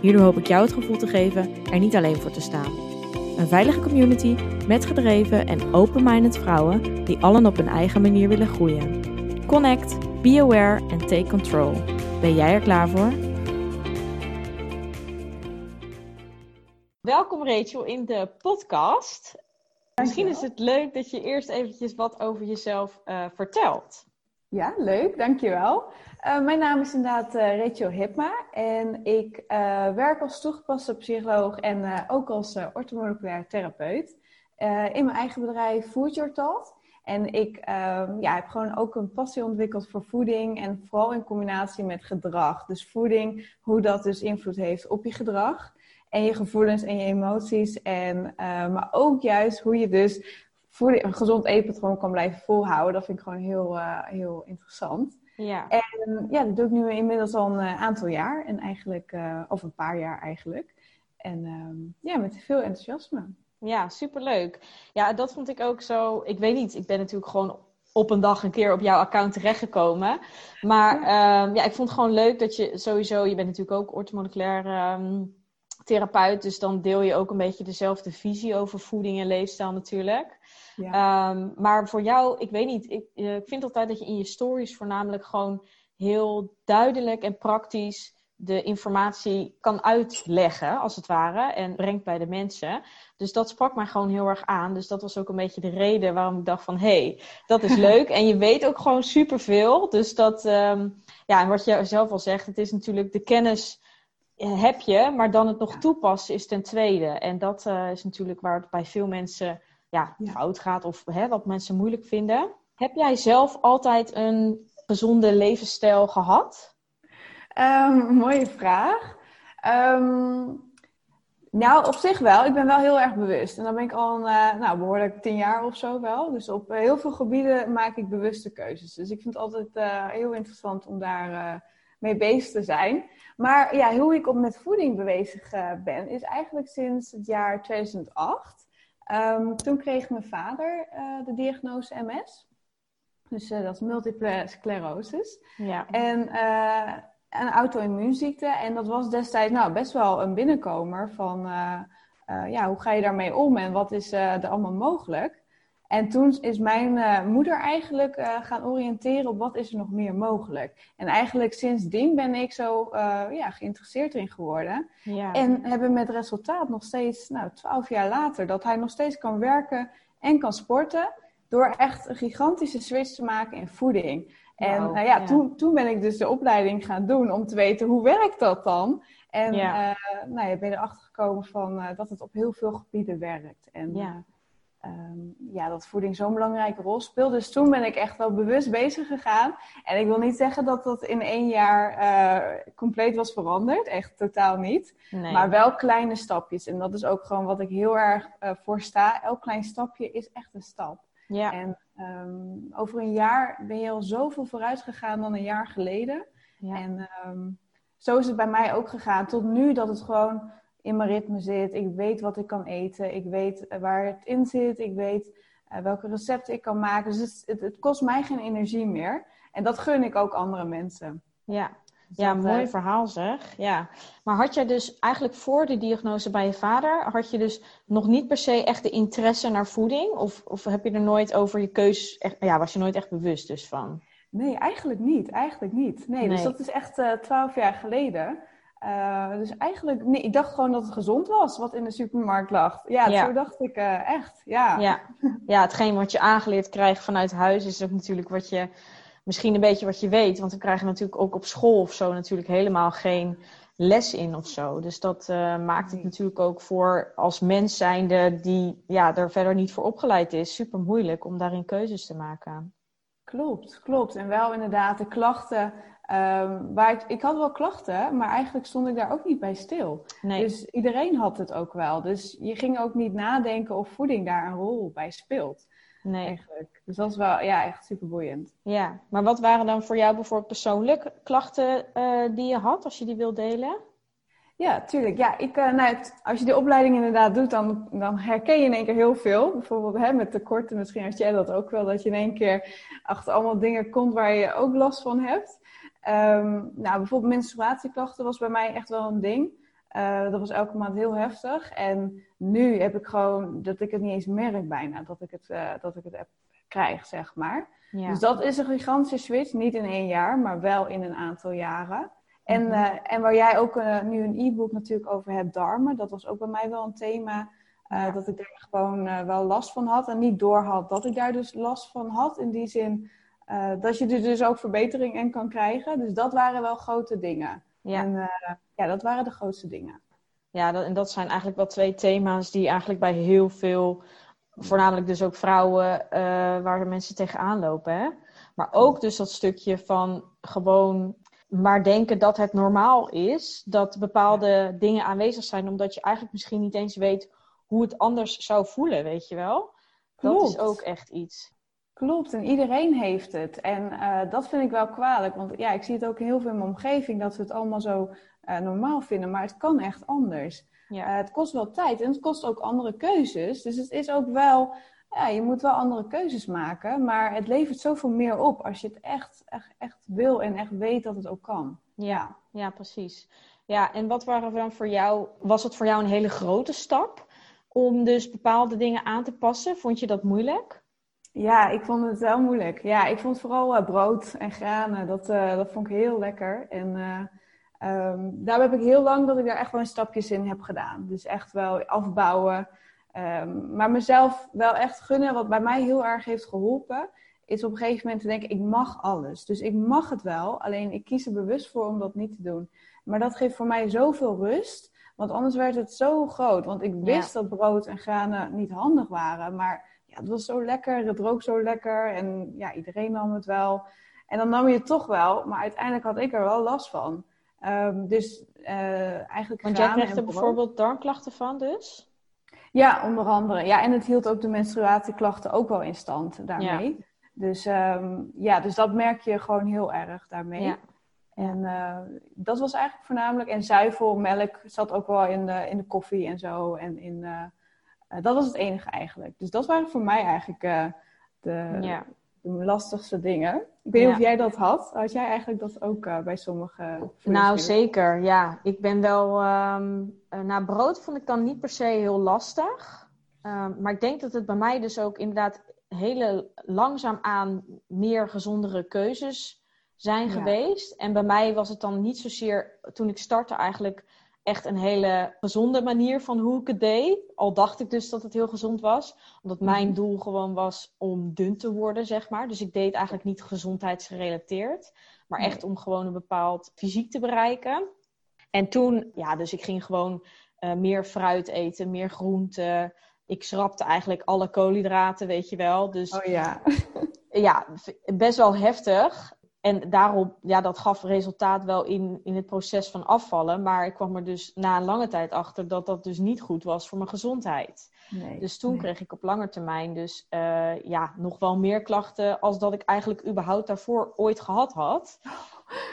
Hierdoor hoop ik jou het gevoel te geven er niet alleen voor te staan. Een veilige community met gedreven en open-minded vrouwen die allen op hun eigen manier willen groeien. Connect, be aware en take control. Ben jij er klaar voor? Welkom Rachel in de podcast. Misschien is het leuk dat je eerst eventjes wat over jezelf uh, vertelt. Ja, leuk, dankjewel. Uh, mijn naam is inderdaad uh, Rachel Hipma en ik uh, werk als toegepaste psycholoog en ook als orthomoleculair therapeut in mijn eigen bedrijf Food Your Thought. En ik ehm, ja, heb gewoon ook een passie ontwikkeld voor voeding en vooral in combinatie met gedrag. Dus voeding, hoe dat dus invloed heeft op je gedrag en je gevoelens en je emoties. En, maar ook juist hoe je dus een gezond eetpatroon kan blijven volhouden. Dat vind ik gewoon heel, heel interessant. Ja. En ja, dat doe ik nu inmiddels al een eh, aantal jaar. En eigenlijk, uh, of een paar jaar eigenlijk. En uh, ja, met veel enthousiasme. Ja, superleuk. Ja, dat vond ik ook zo. Ik weet niet, ik ben natuurlijk gewoon op een dag een keer op jouw account terechtgekomen. Maar ja, um, ja ik vond het gewoon leuk dat je sowieso, je bent natuurlijk ook orthomoleculair um, therapeut. Dus dan deel je ook een beetje dezelfde visie over voeding en leefstijl natuurlijk. Ja. Um, maar voor jou, ik weet niet, ik, eh, ik vind altijd dat je in je stories voornamelijk gewoon heel duidelijk en praktisch de informatie kan uitleggen, als het ware, en brengt bij de mensen. Dus dat sprak mij gewoon heel erg aan. Dus dat was ook een beetje de reden waarom ik dacht van, hé, hey, dat is leuk. en je weet ook gewoon superveel. Dus dat, um, ja, en wat je zelf al zegt, het is natuurlijk de kennis heb je, maar dan het nog toepassen is ten tweede. En dat uh, is natuurlijk waar het bij veel mensen ja, fout gaat of hè, wat mensen moeilijk vinden. Heb jij zelf altijd een gezonde levensstijl gehad? Um, mooie vraag. Um, nou, op zich wel. Ik ben wel heel erg bewust. En dan ben ik al een, uh, nou, behoorlijk tien jaar of zo wel. Dus op heel veel gebieden maak ik bewuste keuzes. Dus ik vind het altijd uh, heel interessant om daar mee bezig te zijn. Maar ja, hoe ik op met voeding bezig ben, is eigenlijk sinds het jaar 2008. Um, toen kreeg mijn vader uh, de diagnose MS. Dus uh, dat is multiple sclerosis. Ja. En uh, een auto-immuunziekte. En dat was destijds nou, best wel een binnenkomer van... ja, hoe ga je daarmee om en wat is er allemaal mogelijk? En toen is mijn uh, moeder eigenlijk uh, gaan oriënteren op wat is er nog meer mogelijk. En eigenlijk sindsdien ben ik zo uh, ja, geïnteresseerd in geworden. Ja. En hebben met resultaat nog steeds, nou, twaalf jaar later, dat hij nog steeds kan werken en kan sporten. Door echt een gigantische switch te maken in voeding. En wow, ja, ja, Toen, toen ben ik dus de opleiding gaan doen om te weten hoe werkt dat dan. En ja. nou, je ben erachter gekomen van dat het op heel veel gebieden werkt. En, ja um, ja, dat voeding zo'n belangrijke rol speelt. Dus toen ben ik echt wel bewust bezig gegaan. En ik wil niet zeggen dat dat in één jaar uh, compleet was veranderd. Echt totaal niet. Nee. Maar wel kleine stapjes. En dat is ook gewoon wat ik heel erg uh, voor sta. Elk klein stapje is echt een stap. Ja. En um, over een jaar ben je al zoveel vooruit gegaan dan een jaar geleden. Ja. En um, zo is het bij mij ook gegaan. Tot nu dat het gewoon in mijn ritme zit. Ik weet wat ik kan eten. Ik weet eh, waar het in zit. Ik weet uh, welke recepten ik kan maken. Dus het, het, het, kost mij geen energie meer. En dat gun ik ook andere mensen. Ja, dus ja dat, mooi uh, verhaal zeg. Ja. Maar had jij dus eigenlijk voor de diagnose bij je vader... had je dus nog niet per se echt de interesse naar voeding? Of, of heb je er nooit over je keus... Echt, ja, was je nooit echt bewust dus van? Nee, eigenlijk niet. Eigenlijk niet. Nee, nee. dus dat is echt twaalf jaar geleden. Uh, dus eigenlijk, nee, ik dacht gewoon dat het gezond was wat in de supermarkt lag. Ja, ja. zo dacht ik uh, echt. Ja. Ja. ja, hetgeen wat je aangeleerd krijgt vanuit huis is ook natuurlijk wat je, misschien een beetje wat je weet. Want we krijgen natuurlijk ook op school of zo natuurlijk helemaal geen les in of zo. Dus dat uh, maakt het natuurlijk ook voor als mens zijnde die ja, er verder niet voor opgeleid is, super moeilijk om daarin keuzes te maken. Klopt, klopt. En wel inderdaad de klachten Um, waar ik, ik had wel klachten, maar eigenlijk stond ik daar ook niet bij stil. Nee. Dus iedereen had het ook wel. Dus je ging ook niet nadenken of voeding daar een rol bij speelt. Nee. Eigenlijk. Dus dat is wel ja, echt super boeiend. Ja, maar wat waren dan voor jou bijvoorbeeld persoonlijk klachten uh, die je had, als je die wilt delen? Ja, tuurlijk. Ja, ik, uh, nou, als je de opleiding inderdaad doet, dan, dan herken je in één keer heel veel. Bijvoorbeeld hè, met tekorten, misschien had jij dat ook wel, dat je in één keer achter allemaal dingen komt waar je ook last van hebt. Um, nou, bijvoorbeeld menstruatieklachten was bij mij echt wel een ding. Uh, dat was elke maand heel heftig. En nu heb ik gewoon dat ik het niet eens merk bijna dat ik het, uh, dat ik het heb, krijg, zeg maar. Ja. Dus dat is een gigantische switch. Niet in één jaar, maar wel in een aantal jaren. En, uh, en waar jij ook nu een e-book natuurlijk over hebt, darmen. Dat was ook bij mij wel een thema. Ja. Dat ik daar gewoon wel last van had. En niet door had dat ik daar dus last van had. In die zin uh, dat je er dus ook verbetering in kan krijgen. Dus dat waren wel grote dingen. Ja. En uh, ja, dat waren de grootste dingen. Ja, dat, en dat zijn eigenlijk wel twee thema's die eigenlijk bij heel veel, voornamelijk dus ook vrouwen, uh, waar de mensen tegenaan lopen. Hè? Maar ook dus dat stukje van gewoon maar denken dat het normaal is, dat bepaalde dingen aanwezig zijn, omdat je eigenlijk misschien niet eens weet hoe het anders zou voelen, weet je wel. Klopt. Dat is ook echt iets. Klopt, en iedereen heeft het. En uh, dat vind ik wel kwalijk, want ja, ik zie het ook heel veel in mijn omgeving dat ze het allemaal zo uh, normaal vinden, maar het kan echt anders. Ja. Uh, het kost wel tijd en het kost ook andere keuzes. Dus het is ook wel, ja, je moet wel andere keuzes maken, maar het levert zoveel meer op als je het echt, echt, echt wil en echt weet dat het ook kan. Ja, ja, precies. Ja, en wat waren dan voor jou, was het voor jou een hele grote stap om dus bepaalde dingen aan te passen? Vond je dat moeilijk? Ja, ik vond het wel moeilijk. Ja, ik vond vooral uh, brood en granen, dat, uh, dat vond ik heel lekker. En uh, um, daar heb ik heel lang dat ik daar echt wel stapjes in heb gedaan. Dus echt wel afbouwen. Um, maar mezelf wel echt gunnen, wat bij mij heel erg heeft geholpen, is op een gegeven moment te denken, ik mag alles. Dus ik mag het wel, alleen ik kies er bewust voor om dat niet te doen. Maar dat geeft voor mij zoveel rust, want anders werd het zo groot. Want ik wist ja. dat brood en granen niet handig waren, maar het was zo lekker, het rook zo lekker en ja, iedereen nam het wel. En dan nam je het toch wel, maar uiteindelijk had ik er wel last van. Um, dus uh, eigenlijk. Want jij kreeg er bijvoorbeeld darmklachten van, dus? Ja, onder andere. Ja, en het hield ook de menstruatieklachten ook wel in stand daarmee. Ja. Dus um, ja, dus dat merk je gewoon heel erg daarmee. Ja. En uh, dat was eigenlijk voornamelijk. En zuivel, melk zat ook wel in de, in de koffie en zo. En in, uh, uh, dat was het enige eigenlijk. Dus dat waren voor mij eigenlijk uh, de, ja. de, lastigste dingen. Ik weet niet ja. of jij dat had. Had jij eigenlijk dat ook uh, bij sommige Nou, zeker. Ja, ik ben wel... Um, brood vond ik dan niet per se heel lastig. Um, maar ik denk dat het bij mij dus ook inderdaad hele langzaam aan meer gezondere keuzes zijn ja. geweest. En bij mij was het dan niet zozeer, toen ik startte eigenlijk echt een hele gezonde manier van hoe ik het deed. Al dacht ik dus dat het heel gezond was. Omdat mijn mhm. doel gewoon was om dun te worden, zeg maar. Dus ik deed eigenlijk niet gezondheidsgerelateerd. Maar echt om gewoon een bepaald fysiek te bereiken. En toen, ja, dus ik ging gewoon uh, meer fruit eten, meer groente. Ik schrapte eigenlijk alle koolhydraten, weet je wel. Dus oh ja. ja, best wel heftig. En daarom, ja, dat gaf resultaat wel in, in het proces van afvallen. Maar ik kwam er dus na een lange tijd achter dat dat dus niet goed was voor mijn gezondheid. Nee, dus toen nee. kreeg ik op lange termijn dus uh, ja, nog wel meer klachten als dat ik eigenlijk überhaupt daarvoor ooit gehad had.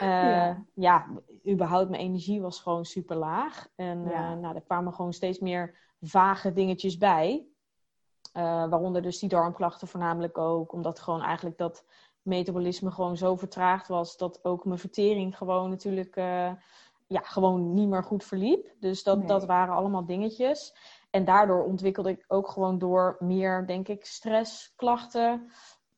Uh, ja. ja, überhaupt mijn energie was gewoon super laag. En ja. uh, nou, er kwamen gewoon steeds meer vage dingetjes bij. waaronder dus die darmklachten voornamelijk ook. Omdat gewoon eigenlijk dat metabolisme gewoon zo vertraagd was dat ook mijn vertering gewoon natuurlijk uh, ja, gewoon niet meer goed verliep. Dus dat, nee. dat waren allemaal dingetjes. En daardoor ontwikkelde ik ook gewoon door meer, denk ik, stressklachten.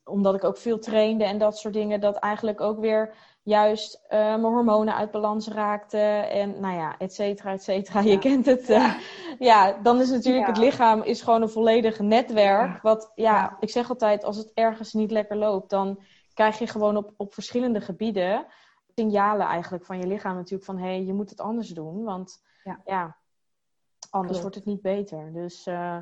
Omdat ik ook veel trainde en dat soort dingen. Dat eigenlijk ook weer juist uh, mijn hormonen uit balans raakten. En nou ja, et cetera, et cetera. Ja. Je kent het. Ja. Uh, ja, dan is natuurlijk ja. het lichaam is gewoon een volledig netwerk. Wat, ja, ik zeg altijd, als het ergens niet lekker loopt, dan krijg je gewoon op, op verschillende gebieden signalen eigenlijk van je lichaam natuurlijk van hé, hey, je moet het anders doen, want ja, ja anders Klopt. wordt het niet beter. Dus uh,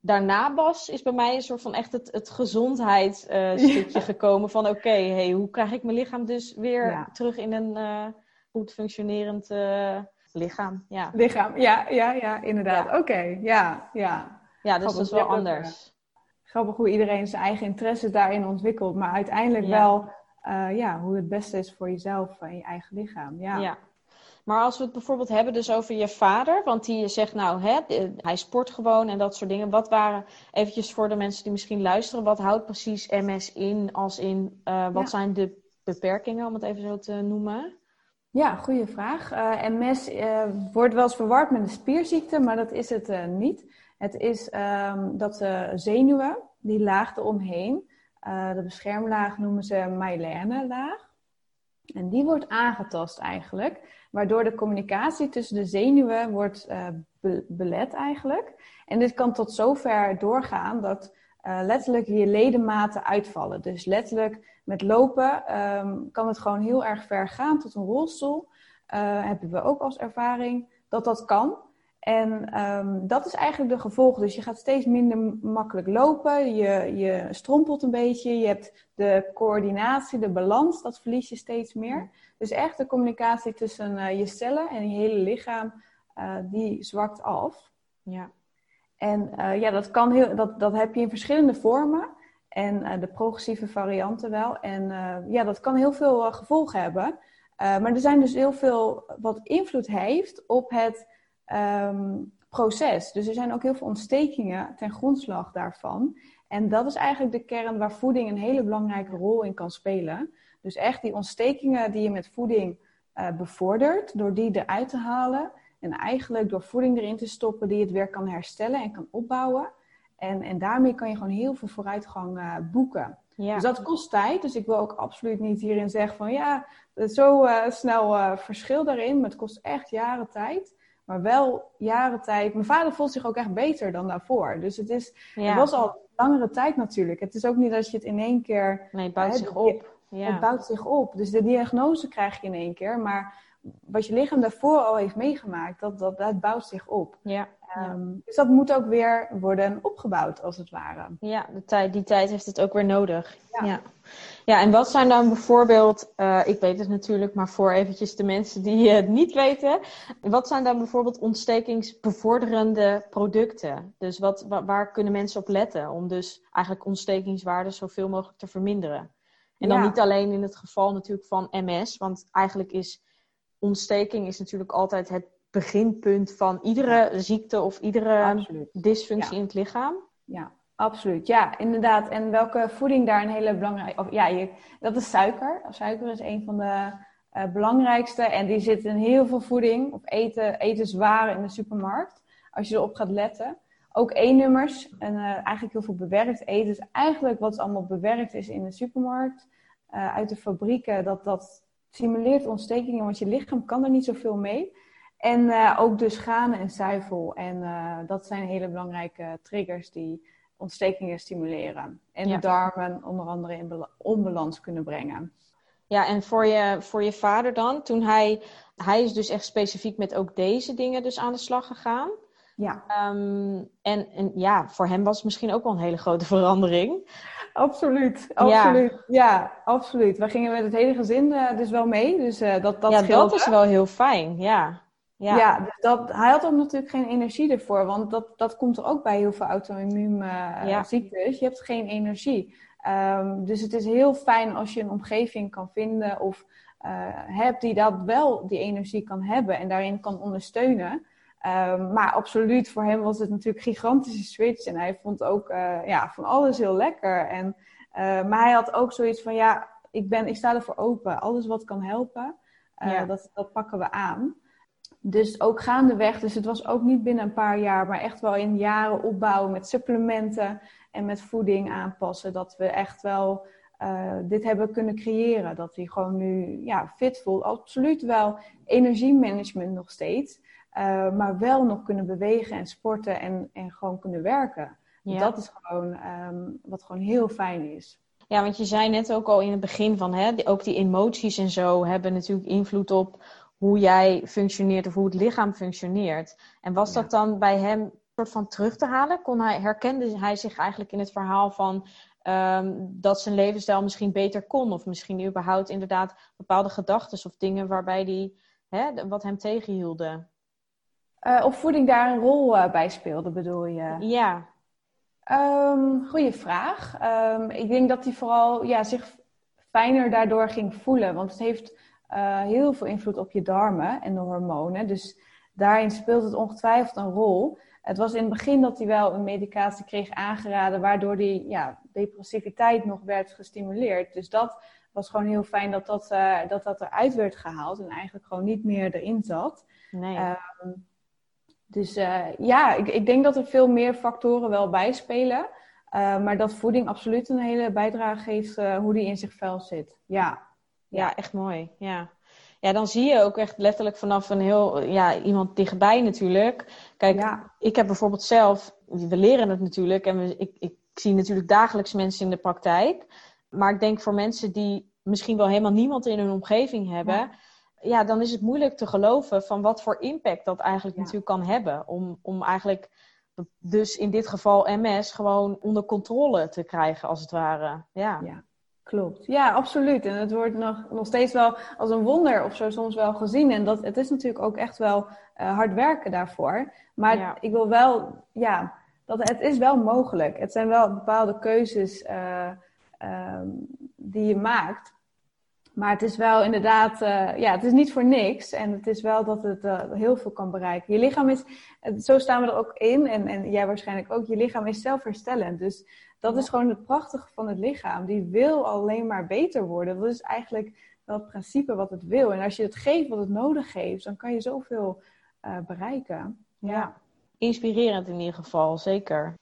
daarna Bas is bij mij een soort van echt het, het gezondheidsstukje gekomen. Van oké, hey, hoe krijg ik mijn lichaam dus weer terug in een uh, goed functionerend lichaam? Ja. Lichaam, ja, ja, ja, inderdaad. Oké, ja, ja. Ja, dus dat is wel anders. Grappig hoe iedereen zijn eigen interesses daarin ontwikkelt. Maar uiteindelijk wel ja, hoe het beste is voor jezelf en je eigen lichaam. Ja. ja. Maar als we het bijvoorbeeld hebben dus over je vader, want die zegt nou, hè, hij sport gewoon en dat soort dingen. Wat waren, eventjes voor de mensen die misschien luisteren, wat houdt precies MS in als in, uh, wat zijn de beperkingen, om het even zo te noemen? Ja, goede vraag. Uh, eh, MS eh, wordt wel eens verward met een spierziekte, maar dat is het niet. Het is um, dat de zenuwen, die laag eromheen, de beschermlaag noemen ze myelinair-laag. En die wordt aangetast eigenlijk waardoor de communicatie tussen de zenuwen wordt uh, belet eigenlijk. En dit kan tot zover doorgaan dat uh, letterlijk je ledematen uitvallen. Dus letterlijk met lopen um, kan het gewoon heel erg ver gaan tot een rolstoel. Hebben we ook als ervaring dat dat kan. En um, dat is eigenlijk de gevolg. Dus je gaat steeds minder makkelijk lopen. Je, je strompelt een beetje. Je hebt de coördinatie, de balans, dat verlies je steeds meer. Dus echt de communicatie tussen uh, je cellen en je hele lichaam, uh, die zwakt af. Ja. En uh, ja, dat, kan heel, dat, dat heb je in verschillende vormen. En de progressieve varianten wel. En ja, dat kan heel veel gevolgen hebben. maar er zijn dus heel veel wat invloed heeft op het um, proces. Dus er zijn ook heel veel ontstekingen ten grondslag daarvan. En dat is eigenlijk de kern waar voeding een hele belangrijke rol in kan spelen. Dus echt die ontstekingen die je met voeding uh, bevordert, door die eruit te halen. En eigenlijk door voeding erin te stoppen die het weer kan herstellen en kan opbouwen. En, en daarmee kan je gewoon heel veel vooruitgang uh, boeken. Ja. Dus dat kost tijd. Dus ik wil ook absoluut niet hierin zeggen van ja, zo uh, snel verschil daarin. Maar het kost echt jaren tijd. Maar wel jaren tijd. Mijn vader voelt zich ook echt beter dan daarvoor. Dus het, is, het was al langere tijd natuurlijk. Het is ook niet dat je het in één keer. Nee, het bouwt zich op. Ja. Het bouwt zich op. Dus de diagnose krijg je in één keer. Maar wat je lichaam daarvoor al heeft meegemaakt, dat, dat, dat bouwt zich op. Ja. Um, dus dat moet ook weer worden opgebouwd, als het ware. Ja, de tijd, die tijd heeft het ook weer nodig. Ja, ja. ja en wat zijn dan bijvoorbeeld, uh, ik weet het natuurlijk, maar voor eventjes de mensen die het niet weten. Wat zijn dan bijvoorbeeld ontstekingsbevorderende producten? Dus wat, waar, waar kunnen mensen op letten om dus eigenlijk ontstekingswaarden zoveel mogelijk te verminderen? En dan niet alleen in het geval natuurlijk van MS, want eigenlijk is ontsteking is natuurlijk altijd het beginpunt van iedere ziekte of iedere dysfunctie in het lichaam. Ja, absoluut. Ja, inderdaad. En welke voeding daar een hele belangrijke... ja, je, dat is suiker. Suiker is een van de uh, belangrijkste. En die zit in heel veel voeding of eten, etenswaren in de supermarkt. Als je erop gaat letten. Ook E-nummers en uh, eigenlijk heel veel bewerkt eten. Dus eigenlijk wat allemaal bewerkt is in de supermarkt, uh, uit de fabrieken, dat, dat stimuleert ontstekingen, want je lichaam kan er niet zoveel mee. En uh, ook dus granen en zuivel. En uh, dat zijn hele belangrijke triggers die ontstekingen stimuleren. En de darmen onder andere in onbalans kunnen brengen. Ja, en voor je, voor je vader dan, toen hij, hij is dus echt specifiek met ook deze dingen dus aan de slag gegaan. Ja. Um, en, en ja, voor hem was het misschien ook wel een hele grote verandering. Absoluut, absoluut. Ja, absoluut. We gingen met het hele gezin uh, dus wel mee. Dus uh, dat, dat ja, dat is wel heel fijn, ja. Ja, ja dus dat, hij had ook natuurlijk geen energie ervoor. Want dat, dat komt er ook bij heel veel auto-immuunziektes. Uh, Je hebt geen energie. Um, dus het is heel fijn als je een omgeving kan vinden of hebt die dat wel die energie kan hebben en daarin kan ondersteunen. Um, maar absoluut, voor hem was het natuurlijk een gigantische switch. En hij vond ook uh, ja, van alles heel lekker. En, uh, maar hij had ook zoiets van, ja, ik, ben, ik sta ervoor open. Alles wat kan helpen, uh, dat, dat pakken we aan. Dus ook gaandeweg, dus het was ook niet binnen een paar jaar, maar echt wel in jaren opbouwen met supplementen en met voeding aanpassen. Dat we echt wel dit hebben kunnen creëren. Dat hij gewoon nu ja, fit voelt. Absoluut wel energiemanagement nog steeds. Uh, maar wel nog kunnen bewegen en sporten en, en gewoon kunnen werken. Dat is gewoon um, wat gewoon heel fijn is. Ja, want je zei net ook al in het begin van, hè, ook die emoties en zo hebben natuurlijk invloed op hoe jij functioneert of hoe het lichaam functioneert. En was dat dan bij hem soort van terug te halen? Kon hij, herkende hij zich eigenlijk in het verhaal van ehm, dat zijn levensstijl misschien beter kon? Of misschien überhaupt inderdaad bepaalde gedachten of dingen waarbij die, hè, wat hem tegenhielden? Uh, of voeding daar een rol uh, bij speelde, bedoel je? Ja. Um, goeie vraag. Um, ik denk dat hij vooral ja, zich fijner daardoor ging voelen. Want het heeft uh, heel veel invloed op je darmen en de hormonen. Dus daarin speelt het ongetwijfeld een rol. Het was in het begin dat hij wel een medicatie kreeg aangeraden, waardoor die ja, depressiviteit nog werd gestimuleerd. Dus dat was gewoon heel fijn dat dat, uh, dat, dat eruit werd gehaald en eigenlijk gewoon niet meer erin zat. Nee. Um, dus uh, ja, ik, ik, denk dat er veel meer factoren wel bijspelen. Uh, maar dat voeding absoluut een hele bijdrage geeft hoe die in zich vel zit. Ja. Ja, echt mooi. Ja ja, dan zie je ook echt letterlijk vanaf een heel, ja, iemand dichtbij natuurlijk. Kijk, ik heb bijvoorbeeld zelf, we leren het natuurlijk en we, ik, ik zie natuurlijk dagelijks mensen in de praktijk. Maar ik denk voor mensen die misschien wel helemaal niemand in hun omgeving hebben, ja, ja dan is het moeilijk te geloven van wat voor impact dat eigenlijk ja. natuurlijk kan hebben. Om, om eigenlijk, dus in dit geval MS, gewoon onder controle te krijgen als het ware. Ja. Ja. Klopt. Ja, absoluut. En het wordt nog, nog steeds wel als een wonder of zo soms wel gezien. En dat, het is natuurlijk ook echt wel uh, hard werken daarvoor. Maar ja. ik wil wel, ja, dat, het is wel mogelijk. Het zijn wel bepaalde keuzes uh, uh, die je maakt. Maar het is wel inderdaad, uh, ja, het is niet voor niks. En het is wel dat het heel veel kan bereiken. Je lichaam is, zo staan we er ook in, en, en jij waarschijnlijk ook, je lichaam is zelfherstellend. Dus dat is gewoon het prachtige van het lichaam. Die wil alleen maar beter worden. Dat is eigenlijk wel het principe wat het wil. En als je het geeft wat het nodig heeft, dan kan je zoveel uh, bereiken. Ja. Inspirerend in ieder geval, zeker.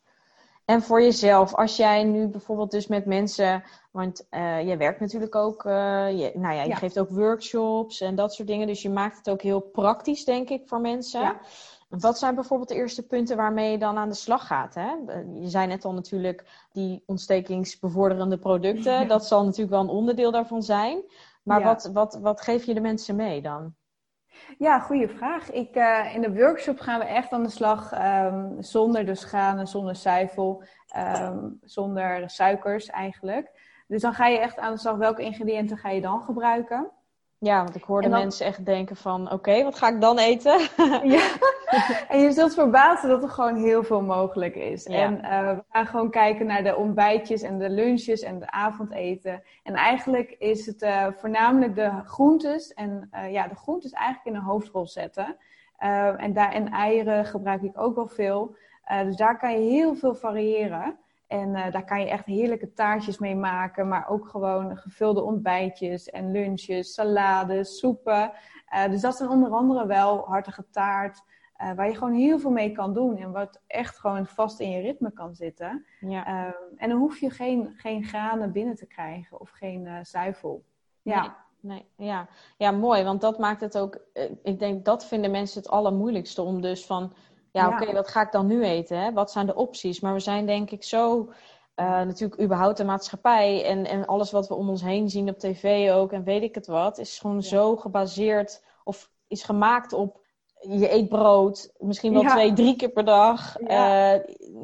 En voor jezelf, als jij nu bijvoorbeeld dus met mensen, want uh, jij werkt natuurlijk ook, uh, je, nou ja, je ja. geeft ook workshops en dat soort dingen, dus je maakt het ook heel praktisch, denk ik, voor mensen. Ja. Wat zijn bijvoorbeeld de eerste punten waarmee je dan aan de slag gaat? Hè? Je zei net al natuurlijk die ontstekingsbevorderende producten. Ja. Dat zal natuurlijk wel een onderdeel daarvan zijn. Maar ja. wat, wat, wat geef je de mensen mee dan? Ja, goede vraag. Ik, uh, in de workshop gaan we echt aan de slag um, zonder de schanen, zonder zuivel, um, zonder suikers eigenlijk. Dus dan ga je echt aan de slag. Welke ingrediënten ga je dan gebruiken? Ja, want ik hoorde dan... mensen echt denken van, oké, okay, wat ga ik dan eten? ja, en je zult verbazen dat er gewoon heel veel mogelijk is. Ja. En uh, we gaan gewoon kijken naar de ontbijtjes en de lunches en de avondeten. En eigenlijk is het uh, voornamelijk de groentes en uh, ja, de groentes eigenlijk in een hoofdrol zetten. en, daar, en eieren gebruik ik ook wel veel. dus daar kan je heel veel variëren. En uh, daar kan je echt heerlijke taartjes mee maken, maar ook gewoon gevulde ontbijtjes en lunches, salades, soepen. Uh, dus dat zijn onder andere wel hartige taart, uh, waar je gewoon heel veel mee kan doen en wat echt gewoon vast in je ritme kan zitten. Ja. en dan hoef je geen, geen granen binnen te krijgen of geen zuivel. Ja. Nee. Nee, ja. ja, mooi, want dat maakt het ook. Ik denk dat vinden mensen het allermoeilijkste om dus van ja, oké, okay, wat ga ik dan nu eten? Hè? Wat zijn de opties? Maar we zijn denk ik zo, uh, natuurlijk überhaupt de maatschappij en, en alles wat we om ons heen zien op tv ook en weet ik het wat, is gewoon ja. zo gebaseerd of is gemaakt op je eet brood, misschien wel ja. twee, drie keer per dag. Ja. Uh,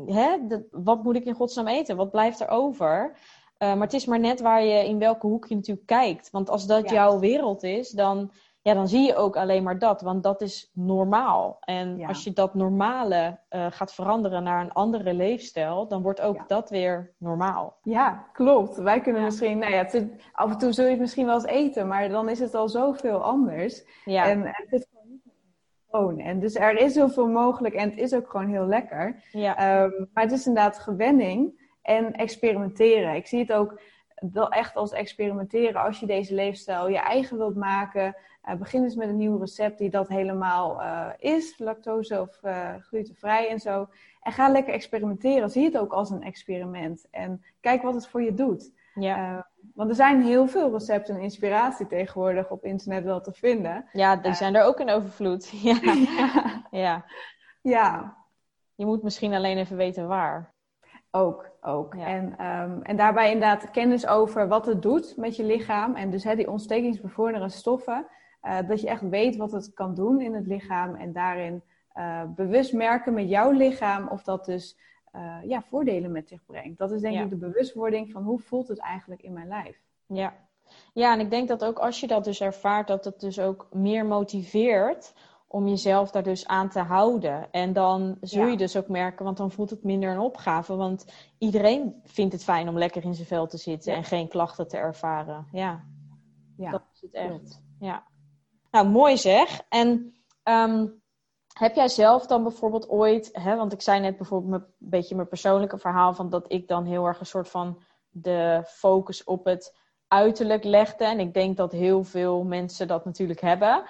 hè? De, wat moet ik in godsnaam eten? Wat blijft er over? Uh, maar het is maar net waar je in welke hoek je natuurlijk kijkt. Want als dat jouw wereld is, dan ja, dan zie je ook alleen maar dat, want dat is normaal. En ja. als je dat normale uh, gaat veranderen naar een andere leefstijl, dan wordt ook ja. dat weer normaal. Ja, klopt. Wij kunnen ja. misschien, nou ja, het, af en toe zul je het misschien wel eens eten, maar dan is het al zoveel anders. Ja. En, het is gewoon niet gewoon. En dus er is zoveel mogelijk en het is ook gewoon heel lekker. Ja. Um, maar het is inderdaad gewenning en experimenteren. Ik zie het ook wel echt als experimenteren als je deze leefstijl je eigen wilt maken. Uh, begin eens met een nieuw recept die dat helemaal uh, is, lactose of uh, glutenvrij en zo. En ga lekker experimenteren. Zie het ook als een experiment. En kijk wat het voor je doet. Ja. want er zijn heel veel recepten en inspiratie tegenwoordig op internet wel te vinden. Ja, die zijn er ook in overvloed. ja. ja. ja. ja. Je moet misschien alleen even weten waar. Ook, ook. Ja. En, um, en daarbij inderdaad kennis over wat het doet met je lichaam. En dus hè, die ontstekingsbevorderende stoffen. Uh, dat je echt weet wat het kan doen in het lichaam. En daarin uh, bewust merken met jouw lichaam of dat dus uh, ja, voordelen met zich brengt. Dat is denk ik de bewustwording van hoe voelt het eigenlijk in mijn lijf. Ja. ja, en ik denk dat ook als je dat dus ervaart, dat het dus ook meer motiveert om jezelf daar dus aan te houden. En dan zul je dus ook merken, want dan voelt het minder een opgave. Want iedereen vindt het fijn om lekker in zijn vel te zitten en geen klachten te ervaren. Ja, ja. dat is het echt. Ja. Nou, mooi zeg. En ehm, heb jij zelf dan bijvoorbeeld ooit, hè, want ik zei net bijvoorbeeld een beetje mijn persoonlijke verhaal van dat ik dan heel erg een soort van de focus op het uiterlijk legde. En ik denk dat heel veel mensen dat natuurlijk hebben.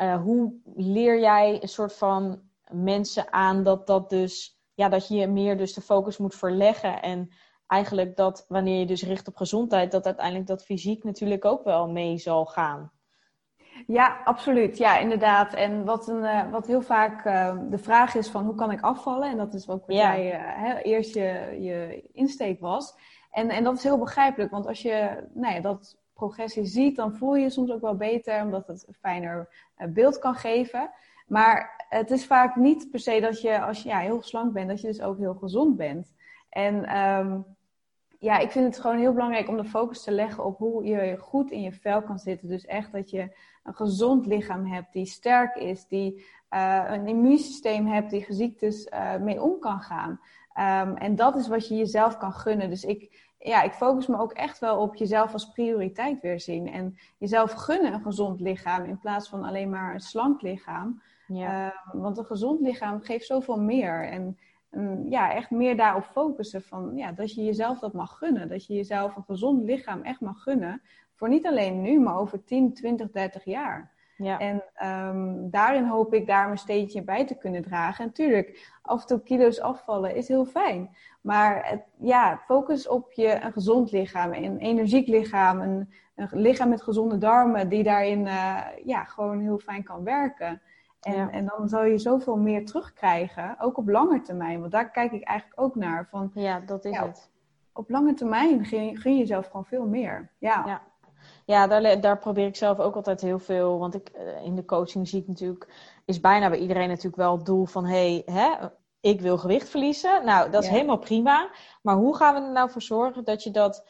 Uh, hoe leer jij een soort van mensen aan dat dat dus, ja, dat je meer dus de focus moet verleggen en eigenlijk dat wanneer je dus richt op gezondheid, dat uiteindelijk dat fysiek natuurlijk ook wel mee zal gaan? Ja, absoluut. Ja, inderdaad. En wat, een, uh, wat heel vaak uh, de vraag is van hoe kan ik afvallen? En dat is ook wat ja. jij uh, eerst je, je insteek was. En, en dat is heel begrijpelijk, want als je nou ja, dat progressie ziet, dan voel je je soms ook wel beter, omdat het een fijner beeld kan geven. Maar het is vaak niet per se dat je, als je ja, heel slank bent, dat je dus ook heel gezond bent. En um, ja, ik vind het gewoon heel belangrijk om de focus te leggen op hoe je goed in je vel kan zitten. Dus echt dat je een gezond lichaam hebt, die sterk is, die uh, een immuunsysteem hebt, die ziektes uh, mee om kan gaan. Um, en dat is wat je jezelf kan gunnen. Dus ik, ja, ik focus me ook echt wel op jezelf als prioriteit weer zien. En jezelf gunnen een gezond lichaam in plaats van alleen maar een slank lichaam. Ja. Uh, want een gezond lichaam geeft zoveel meer. En ja, echt meer daarop focussen van ja, dat je jezelf dat mag gunnen. Dat je jezelf een gezond lichaam echt mag gunnen. Voor niet alleen nu, maar over 10, 20, 30 jaar. Ja. En um, daarin hoop ik daar mijn steentje bij te kunnen dragen. En natuurlijk, af en toe kilo's afvallen is heel fijn. Maar het, ja, focus op je een gezond lichaam, een energiek lichaam, een, een lichaam met gezonde darmen die daarin uh, ja, gewoon heel fijn kan werken. En, en dan zal je zoveel meer terugkrijgen, ook op lange termijn. Want daar kijk ik eigenlijk ook naar. Van, ja, dat is het. Op lange termijn gun, je jezelf gewoon veel meer. Ja, ja. daar, daar probeer ik zelf ook altijd heel veel. Want ik, eh, in de coaching zie ik natuurlijk, is bijna bij iedereen natuurlijk wel het doel van: hey, hè, ik wil gewicht verliezen. Nou, dat is helemaal prima. Maar hoe gaan we er nou voor zorgen dat je dat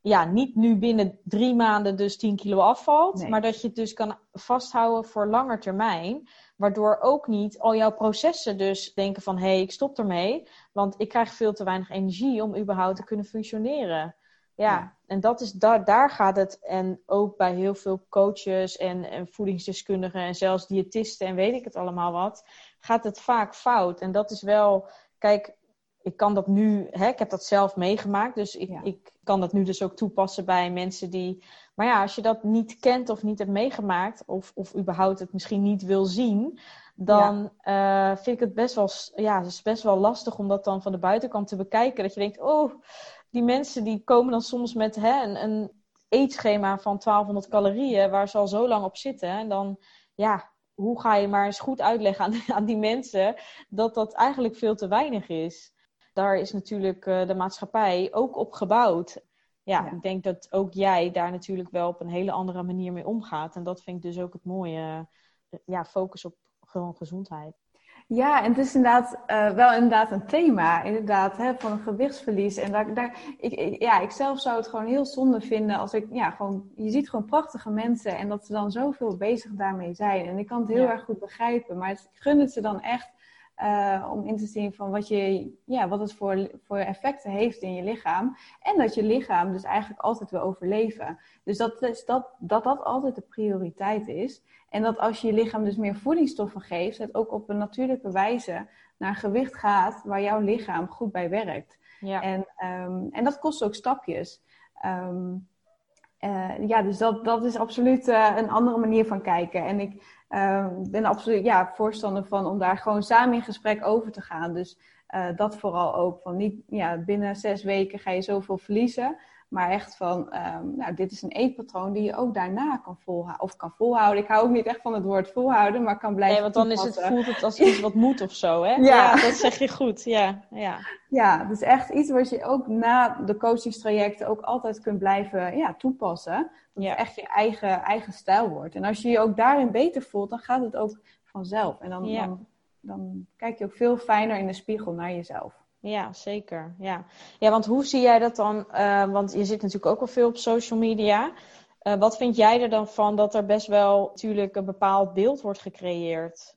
ja, niet nu binnen drie maanden dus 10 kilo afvalt, maar dat je het dus kan vasthouden voor langer termijn. Waardoor ook niet al jouw processen dus denken van hé, hey, ik stop ermee, want ik krijg veel te weinig energie om überhaupt te kunnen functioneren. Ja, en dat is, daar, daar gaat het. En ook bij heel veel coaches en, en voedingsdeskundigen en zelfs diëtisten en weet ik het allemaal wat, gaat het vaak fout. En dat is wel, kijk, ik kan dat nu, hè, ik heb dat zelf meegemaakt, dus ik, ik kan dat nu dus ook toepassen bij mensen die. Maar ja, als je dat niet kent of niet hebt meegemaakt, of, of überhaupt het misschien niet wil zien, dan ja. uh, vind ik het best wel, ja, het is best wel lastig om dat dan van de buitenkant te bekijken. Dat je denkt, oh, die mensen die komen dan soms met hè, een, een eetschema van 1200 calorieën, waar ze al zo lang op zitten. En dan, ja, hoe ga je maar eens goed uitleggen aan, aan die mensen dat dat eigenlijk veel te weinig is? daar is natuurlijk uh, de maatschappij ook op gebouwd. Ja, ik denk dat ook jij daar natuurlijk wel op een hele andere manier mee omgaat. En dat vind ik dus ook het mooie. Uh, ja, focus op gewoon gezondheid. Ja, en het is inderdaad uh, wel inderdaad een thema, inderdaad, hè, van een gewichtsverlies. En daar, daar, ik, ik, ja, ik zelf zou het gewoon heel zonde vinden als ik, ja, gewoon, je ziet gewoon prachtige mensen en dat ze dan zoveel bezig daarmee zijn. En ik kan het heel ja. erg goed begrijpen, maar ik gun het ze dan echt uh, om in te zien van wat, je, ja, wat het voor, voor effecten heeft in je lichaam. En dat je lichaam dus eigenlijk altijd wil overleven. Dus dat, is dat, dat dat altijd de prioriteit is. En dat als je je lichaam dus meer voedingsstoffen geeft, het ook op een natuurlijke wijze naar gewicht gaat waar jouw lichaam goed bij werkt. Ja. En, um, en dat kost ook stapjes. Um, uh, ja, dus dat, dat is absoluut uh, een andere manier van kijken. En ik, uh, ben absoluut ja, voorstander van om daar gewoon samen in gesprek over te gaan. Dus uh, dat vooral ook. Van niet ja, binnen zes weken ga je zoveel verliezen. Maar echt van, um, nou, dit is een eetpatroon die je ook daarna kan volhouden. Of kan volhouden. Ik hou ook niet echt van het woord volhouden, maar kan blijven. Nee, want dan is het, voelt het als iets wat moet of zo, hè? Ja. ja. dat zeg je goed. Ja, ja. ja, dus echt iets wat je ook na de coachingstrajecten ook altijd kunt blijven ja, toepassen. Dat ja. het echt je eigen, eigen stijl wordt. En als je je ook daarin beter voelt, dan gaat het ook vanzelf. En dan, ja. dan dan kijk je ook veel fijner in de spiegel naar jezelf. Ja, zeker. Ja, ja want hoe zie jij dat dan? Uh, want je zit natuurlijk ook wel veel op social media. Uh, wat vind jij er dan van dat er best wel natuurlijk een bepaald beeld wordt gecreëerd?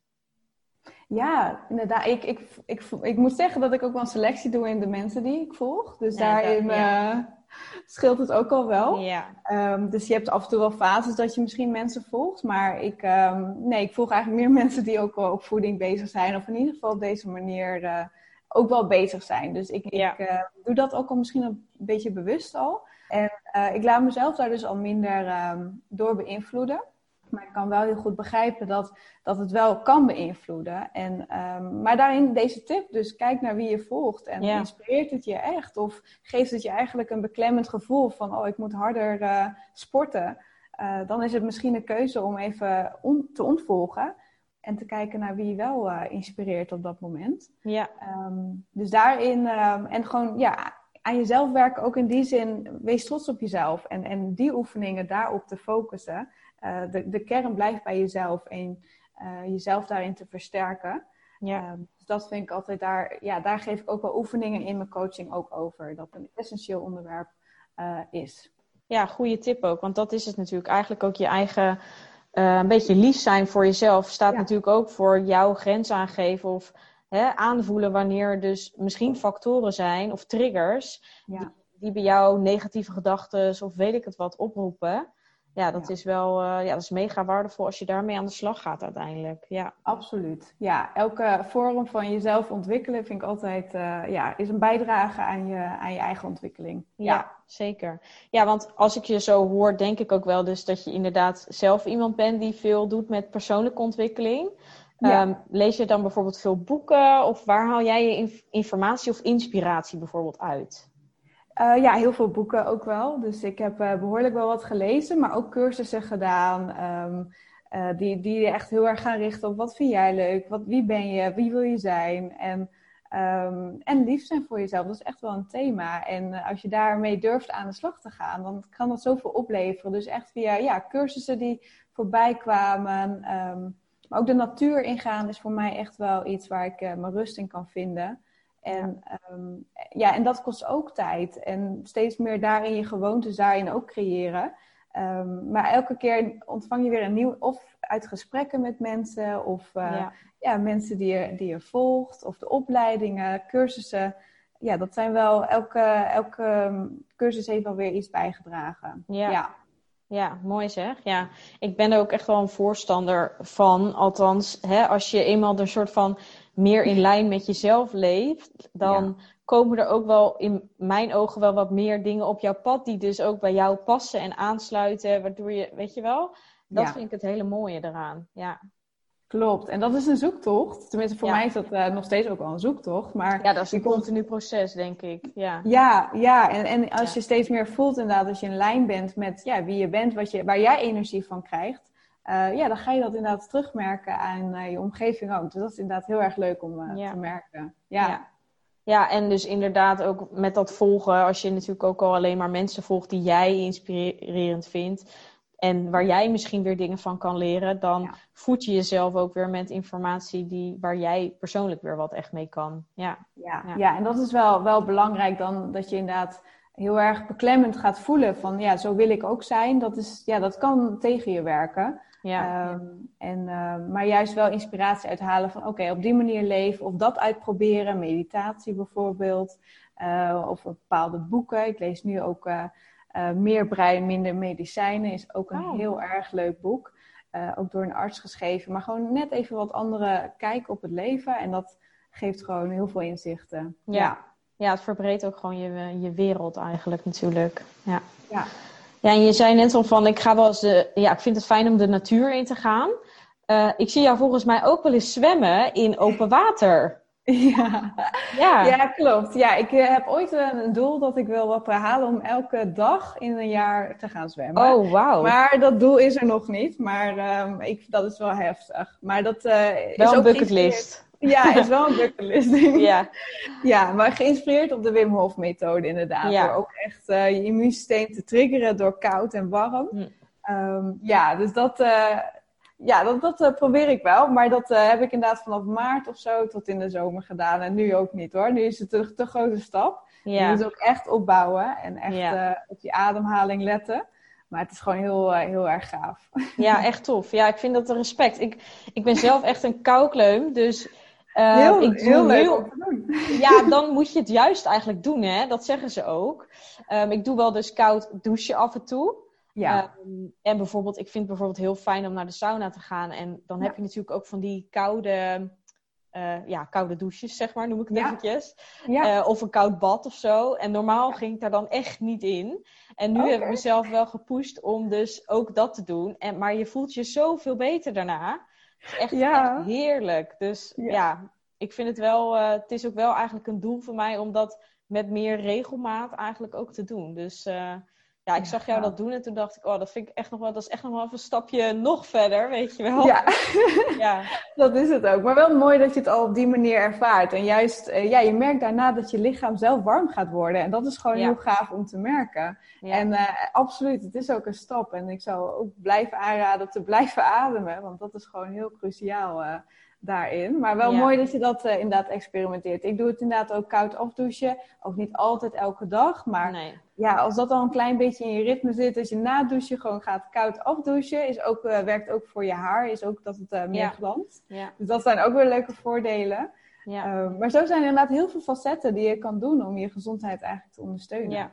Ja, inderdaad. Ik, ik, ik, ik, moet zeggen dat ik ook wel een selectie doe in de mensen die ik volg. Dus ja, daarin dat, ja. uh, scheelt het ook al wel. Ja. Um, dus je hebt af en toe wel fases dat je misschien mensen volgt. Maar ik, um, nee, ik volg eigenlijk meer mensen die ook wel op voeding bezig zijn. Of in ieder geval op deze manier ook wel bezig zijn. Dus ik, ja. ik uh, doe dat ook al misschien een beetje bewust al. En ik laat mezelf daar dus al minder um, door beïnvloeden. Maar ik kan wel heel goed begrijpen dat, dat het wel kan beïnvloeden. En, um, maar daarin deze tip, dus kijk naar wie je volgt. En ja. inspireert het je echt? Of geeft het je eigenlijk een beklemmend gevoel van, oh, ik moet harder uh, sporten? Uh, dan is het misschien een keuze om even on te ontvolgen. En te kijken naar wie je wel uh, inspireert op dat moment. Ja. Um, dus daarin, um, en gewoon, ja, aan jezelf werken ook in die zin, wees trots op jezelf. En, en die oefeningen daarop te focussen. Uh, de, de kern blijft bij jezelf en uh, jezelf daarin te versterken. Ja. Um, dus dat vind ik altijd daar, ja, daar geef ik ook wel oefeningen in mijn coaching ook over. Dat een essentieel onderwerp is. Ja, goede tip ook. Want dat is het natuurlijk eigenlijk ook je eigen, een beetje lief zijn voor jezelf. Staat ja. natuurlijk ook voor jouw grens aangeven of hè, aanvoelen wanneer dus misschien factoren zijn of triggers ja. die, die, bij jou negatieve gedachten of weet ik het wat oproepen. Ja, dat Ja. is wel uh, ja, dat is mega waardevol als je daarmee aan de slag gaat uiteindelijk. Ja, Absoluut. Ja, elke vorm van jezelf ontwikkelen vind ik altijd uh, ja, is een bijdrage aan je, aan je eigen ontwikkeling. ja, zeker. Ja, want als ik je zo hoor, denk ik ook wel dus dat je inderdaad zelf iemand bent die veel doet met persoonlijke ontwikkeling. Ja. Um, lees je dan bijvoorbeeld veel boeken of waar haal jij je inf- informatie of inspiratie bijvoorbeeld uit? Uh, ja, heel veel boeken ook wel. Dus ik heb uh, behoorlijk wel wat gelezen, maar ook cursussen gedaan. Um, uh, die, die echt heel erg gaan richten op wat vind jij leuk? Wat, wie ben je? Wie wil je zijn? En, um, en lief zijn voor jezelf. Dat is echt wel een thema. En als je daarmee durft aan de slag te gaan, dan kan dat zoveel opleveren. Dus echt via ja, cursussen die voorbij kwamen. Um, maar ook de natuur ingaan is voor mij echt wel iets waar ik mijn rust in kan vinden. En, ja. Um, ja, en dat kost ook tijd. En steeds meer daarin je gewoontes daarin ook creëren. Um, maar elke keer ontvang je weer een nieuw... Of uit gesprekken met mensen. Of uh, ja. ja. mensen die je, die je volgt. Of de opleidingen, cursussen. Ja, dat zijn wel... Elke, elke cursus heeft wel weer iets bijgedragen. Ja. ja. Ja, mooi zeg. Ja, ik ben er ook echt wel een voorstander van. Althans, hè, als je eenmaal een soort van meer in lijn met jezelf leeft, dan ja. komen er ook wel in mijn ogen wel wat meer dingen op jouw pad die dus ook bij jou passen en aansluiten, waardoor je, weet je wel, dat ja. vind ik het hele mooie eraan. Ja. Klopt, en dat is een zoektocht. Tenminste, voor ja. mij is dat uh, nog steeds ook wel een zoektocht. Maar ja, dat is een continu proces, denk ik. Ja, ja, ja. En, en als je steeds meer voelt inderdaad, als je in lijn bent met ja, wie je bent, wat je, waar jij energie van krijgt, uh, ja, dan ga je dat inderdaad terugmerken aan uh, je omgeving ook. Dus dat is inderdaad heel erg leuk om uh, ja. te merken. Ja. ja. Ja, en dus inderdaad ook met dat volgen, als je natuurlijk ook al alleen maar mensen volgt die jij inspirerend vindt en waar jij misschien weer dingen van kan leren, dan ja. voed je jezelf ook weer met informatie die, waar jij persoonlijk weer wat echt mee kan. Ja, ja, ja. ja en dat is wel, wel belangrijk dan dat je inderdaad heel erg beklemmend gaat voelen van ja, zo wil ik ook zijn. Dat, is, ja, dat kan tegen je werken. Ja. Um, en, uh, maar juist wel inspiratie uithalen van oké, okay, op die manier leven of dat uitproberen. Meditatie bijvoorbeeld. Uh, of bepaalde boeken. Ik lees nu ook uh, Meer brein, minder medicijnen. Is ook een oh. heel erg leuk boek. ook door een arts geschreven. Maar gewoon net even wat andere kijk op het leven. En dat geeft gewoon heel veel inzichten. Ja. ja. Ja, het verbreedt ook gewoon je, je wereld eigenlijk natuurlijk. Ja. ja. Ja, en je zei net al van, ik ga wel eens de, ja, ik vind het fijn om de natuur in te gaan. Uh, ik zie jou volgens mij ook wel eens zwemmen in open water. Ja, ja. ja klopt. Ja, ik uh, heb ooit een doel dat ik wil wat halen om elke dag in een jaar te gaan zwemmen. Oh, wauw. Maar dat doel is er nog niet. Maar um, ik, dat is wel heftig. Maar dat uh, wel is een bucketlist. Ja, is wel een bucketlist ding. ja. ja, maar geïnspireerd op de Wim Hof methode inderdaad. Ja. Door ook echt uh, je immuunsysteem te triggeren door koud en warm. Hm. Um, ja, dus dat... Uh, ja, dat, dat eh, probeer ik wel. Maar dat eh, heb ik inderdaad vanaf maart of zo tot in de zomer gedaan. En nu ook niet hoor. Nu is het een te grote stap. Je moet ook echt opbouwen en echt eh, op je ademhaling letten. Maar het is gewoon heel, heel erg gaaf. Ja, echt tof. Ja, ik vind dat een respect. Ik, ik ben zelf echt een koukleum, dus... heel, ik heel leuk heel... doen. Ja, dan moet je het juist eigenlijk doen, hè. Dat zeggen ze ook. Um, ik doe wel dus koud douchen af en toe. Ja. Ehm, en bijvoorbeeld, ik vind het bijvoorbeeld heel fijn om naar de sauna te gaan. En dan heb je natuurlijk ook van die koude, uh, ja, koude douches, zeg maar, noem ik het ja. eventjes. Ja. Uh, of een koud bad of zo. En normaal ging ik daar dan echt niet in. En nu heb ik mezelf wel gepusht om dus ook dat te doen. En, maar je voelt je zoveel beter daarna. Is echt, echt heerlijk. Dus ja. ik vind het wel, uh, het is ook wel eigenlijk een doel voor mij om dat met meer regelmaat eigenlijk ook te doen. Dus ja, ik zag jou dat doen en toen dacht ik, oh, dat vind ik echt nog wel, dat is echt nog wel een stapje nog verder, weet je wel. Ja, ja. dat is het ook. Maar wel mooi dat je het al op die manier ervaart. En juist, uh, ja, je merkt daarna dat je lichaam zelf warm gaat worden. En dat is gewoon heel gaaf om te merken. En uh, absoluut, het is ook een stap. En ik zou ook blijven aanraden te blijven ademen, want dat is gewoon heel cruciaal. Uh, daarin. Maar wel mooi dat je dat uh, inderdaad experimenteert. Ik doe het inderdaad ook koud afdouchen. Ook niet altijd elke dag. Maar nee. ja, als dat al een klein beetje in je ritme zit. Als je na douchen gewoon gaat koud afdouchen. Is ook, uh, werkt ook voor je haar. Is ook dat het uh, meer ja. glanst. Dus dat zijn ook weer leuke voordelen. Ehm, maar zo zijn er inderdaad heel veel facetten die je kan doen om je gezondheid eigenlijk te ondersteunen.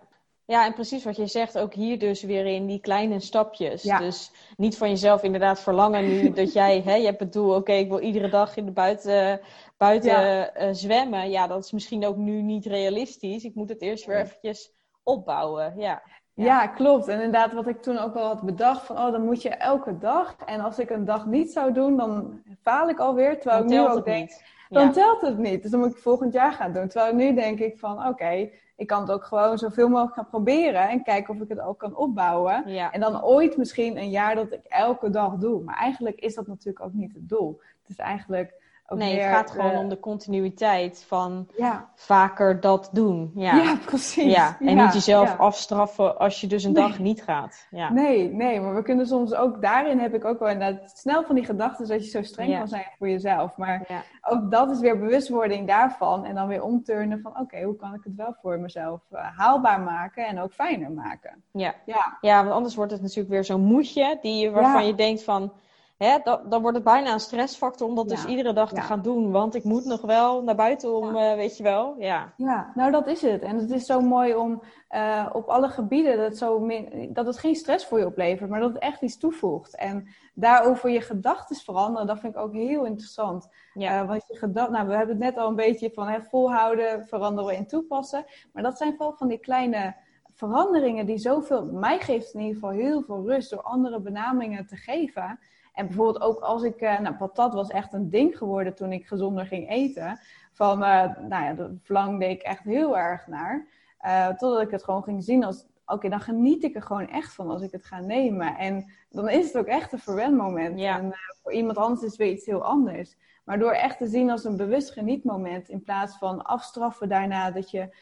Ja. Ja, en precies wat je zegt, ook hier dus weer in die kleine stapjes. Dus niet van jezelf inderdaad verlangen nu dat jij, hè, je hebt het doel, oké, ik wil iedere dag in de buiten, buiten uh, zwemmen. Ja, dat is misschien ook nu niet realistisch. Ik moet het eerst weer eventjes opbouwen, ja. Ja. ja. klopt. En inderdaad, wat ik toen ook al had bedacht, van oh, dan moet je elke dag. En als ik een dag niet zou doen, dan faal ik alweer. Terwijl ik nu ook denk, dan telt het niet. Dus dan moet ik volgend jaar gaan doen. Terwijl nu denk ik van, oké, ik kan het ook gewoon zoveel mogelijk gaan proberen en kijken of ik het ook kan opbouwen. En dan ooit misschien een jaar dat ik elke dag doe. Maar eigenlijk is dat natuurlijk ook niet het doel. Het is eigenlijk nee, het gaat gewoon om de continuïteit van vaker dat doen. Ja, ja precies. Ja. En niet jezelf afstraffen als je dus een dag niet gaat. Ja. Nee, nee, maar we kunnen soms ook, daarin heb ik ook wel inderdaad snel van die gedachten dat je zo streng kan zijn voor jezelf. Maar ook dat is weer bewustwording daarvan en dan weer omturnen van oké, hoe kan ik het wel voor mezelf uh, haalbaar maken en ook fijner maken. Ja. Ja. ja, want anders wordt het natuurlijk weer zo'n moedje die, waarvan je denkt van hè, dan, dan wordt het bijna een stressfactor om dat dus iedere dag te gaan doen. Want ik moet nog wel naar buiten om, uh, weet je wel. Ja. ja, nou dat is het. En het is zo mooi om uh, op alle gebieden dat, zo dat het geen stress voor je oplevert, maar dat het echt iets toevoegt. En daarover je gedachten veranderen, dat vind ik ook heel interessant. Ja. Uh, want je gedacht, nou, we hebben het net al een beetje van hè, volhouden, veranderen en toepassen. Maar dat zijn vooral van die kleine veranderingen die zoveel, mij geeft in ieder geval heel veel rust door andere benamingen te geven. En bijvoorbeeld ook als ik, uh, nou patat was echt een ding geworden toen ik gezonder ging eten. Van, uh, nou ja, daar verlangde ik echt heel erg naar. Uh, totdat ik het gewoon ging zien als, oké, dan geniet ik er gewoon echt van als ik het ga nemen. En dan is het ook echt een verwendmoment. Ja. En voor iemand anders is het weer iets heel anders. Maar door echt te zien als een bewust genietmoment, in plaats van afstraffen daarna dat je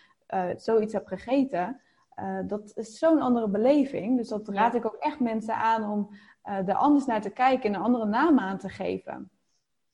zoiets hebt gegeten, dat is zo'n andere beleving. Dus dat raad ik ook echt mensen aan om er anders naar te kijken en een andere naam aan te geven.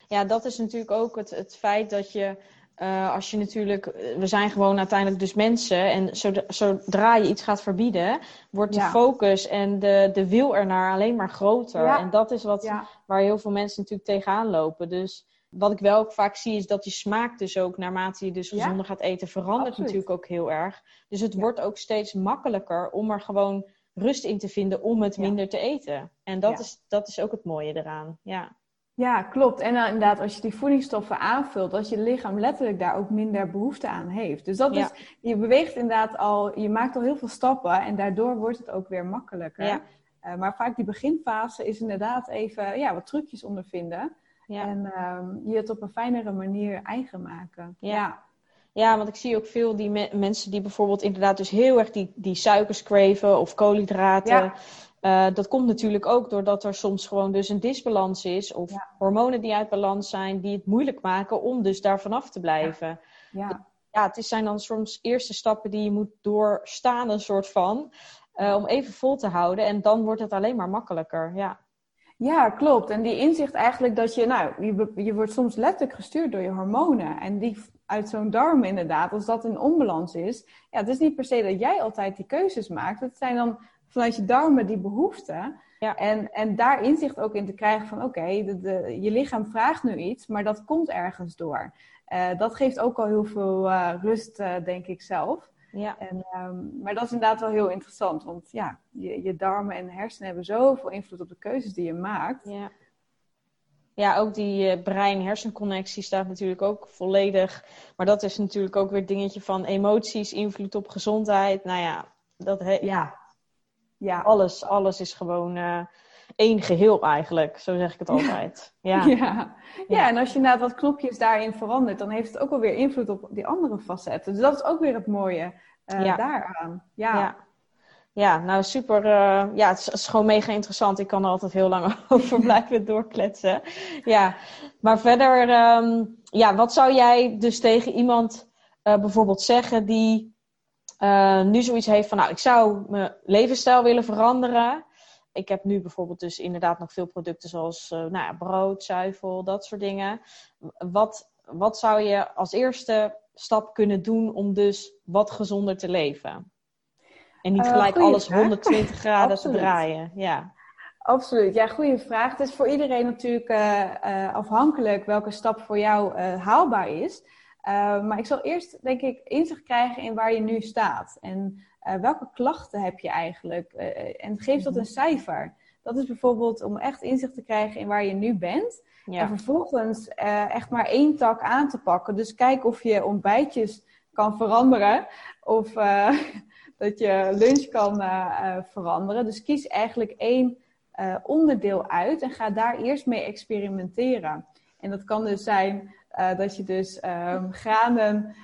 Ja, dat is natuurlijk ook het, het feit dat je, uh, als je natuurlijk, eh, we zijn gewoon uiteindelijk dus mensen en zodra, zodra je iets gaat verbieden, wordt de focus en de, de wil ernaar alleen maar groter. En dat is wat, waar heel veel mensen natuurlijk tegenaan lopen. Dus wat ik wel ook vaak zie is dat die smaak dus ook naarmate je dus gezonder gaat eten verandert natuurlijk ook heel erg. Dus het wordt ook steeds makkelijker om er gewoon rust in te vinden om het minder te eten. En dat, is, dat is ook het mooie eraan. Ja. Ja, klopt. En dan inderdaad, als je die voedingsstoffen aanvult, dat je lichaam letterlijk daar ook minder behoefte aan heeft. Dus dat is, je beweegt inderdaad al, je maakt al heel veel stappen en daardoor wordt het ook weer makkelijker. Ja. Uh, maar vaak die beginfase is inderdaad even ja, wat trucjes ondervinden. Ja. En um, je het op een fijnere manier eigen maken. ja. Ja, want ik zie ook veel die mensen die bijvoorbeeld inderdaad dus heel erg die, die suikers craven of koolhydraten. Ja. Uh, dat komt natuurlijk ook doordat er soms gewoon dus een disbalans is of hormonen die uit balans zijn, die het moeilijk maken om dus daar vanaf te blijven. Ja, ja. het zijn dan soms eerste stappen die je moet doorstaan, een soort van, uh, om even vol te houden. En dan wordt het alleen maar makkelijker. Ja. Ja, klopt. En die inzicht eigenlijk dat je, nou, je, je wordt soms letterlijk gestuurd door je hormonen. En die uit zo'n darm inderdaad, als dat in onbalans is, ja, het is niet per se dat jij altijd die keuzes maakt. Het zijn dan vanuit je darmen die behoeften. Ja. En, en daar inzicht ook in te krijgen van oké, je lichaam vraagt nu iets, maar dat komt ergens door. Uh, dat geeft ook al heel veel uh, rust, uh, denk ik zelf. Ja. En, um, maar dat is inderdaad wel heel interessant, want ja, je, je darmen en hersenen hebben zoveel invloed op de keuzes die je maakt. Ja. Ja, ook die brein-hersenconnectie staat natuurlijk ook volledig. Maar dat is natuurlijk ook weer het dingetje van emoties, invloed op gezondheid. Nou ja, dat ja. ja. Alles, alles is gewoon uh, één geheel eigenlijk. Zo zeg ik het altijd. Ja. Ja. ja. en als je inderdaad wat knopjes daarin verandert, dan heeft het ook wel weer invloed op die andere facetten. Dus dat is ook weer het mooie uh, daaraan. ja. Ja, nou super. Uh, ja, het is, gewoon mega interessant. Ik kan er altijd heel lang over blijven doorkletsen. Ja, maar verder, um, ja, wat zou jij dus tegen iemand uh, bijvoorbeeld zeggen die uh, nu zoiets heeft van, nou, ik zou mijn levensstijl willen veranderen. Ik heb nu bijvoorbeeld dus inderdaad nog veel producten zoals nou ja, brood, zuivel, dat soort dingen. Wat, wat zou je als eerste stap kunnen doen om dus wat gezonder te leven? En niet eh, gelijk alles 120 graden te draaien. Ja. Absoluut. Ja, goede vraag. Het is voor iedereen natuurlijk uh, afhankelijk welke stap voor jou haalbaar is. maar ik zal eerst, denk ik, inzicht krijgen in waar je nu staat. En welke klachten heb je eigenlijk? en geef dat een cijfer. Dat is bijvoorbeeld om echt inzicht te krijgen in waar je nu bent. Ja. En vervolgens echt maar één tak aan te pakken. Dus kijk of je ontbijtjes kan veranderen. Of dat je lunch kan veranderen. Dus kies eigenlijk één onderdeel uit en ga daar eerst mee experimenteren. En dat kan dus zijn dat je dus um, granen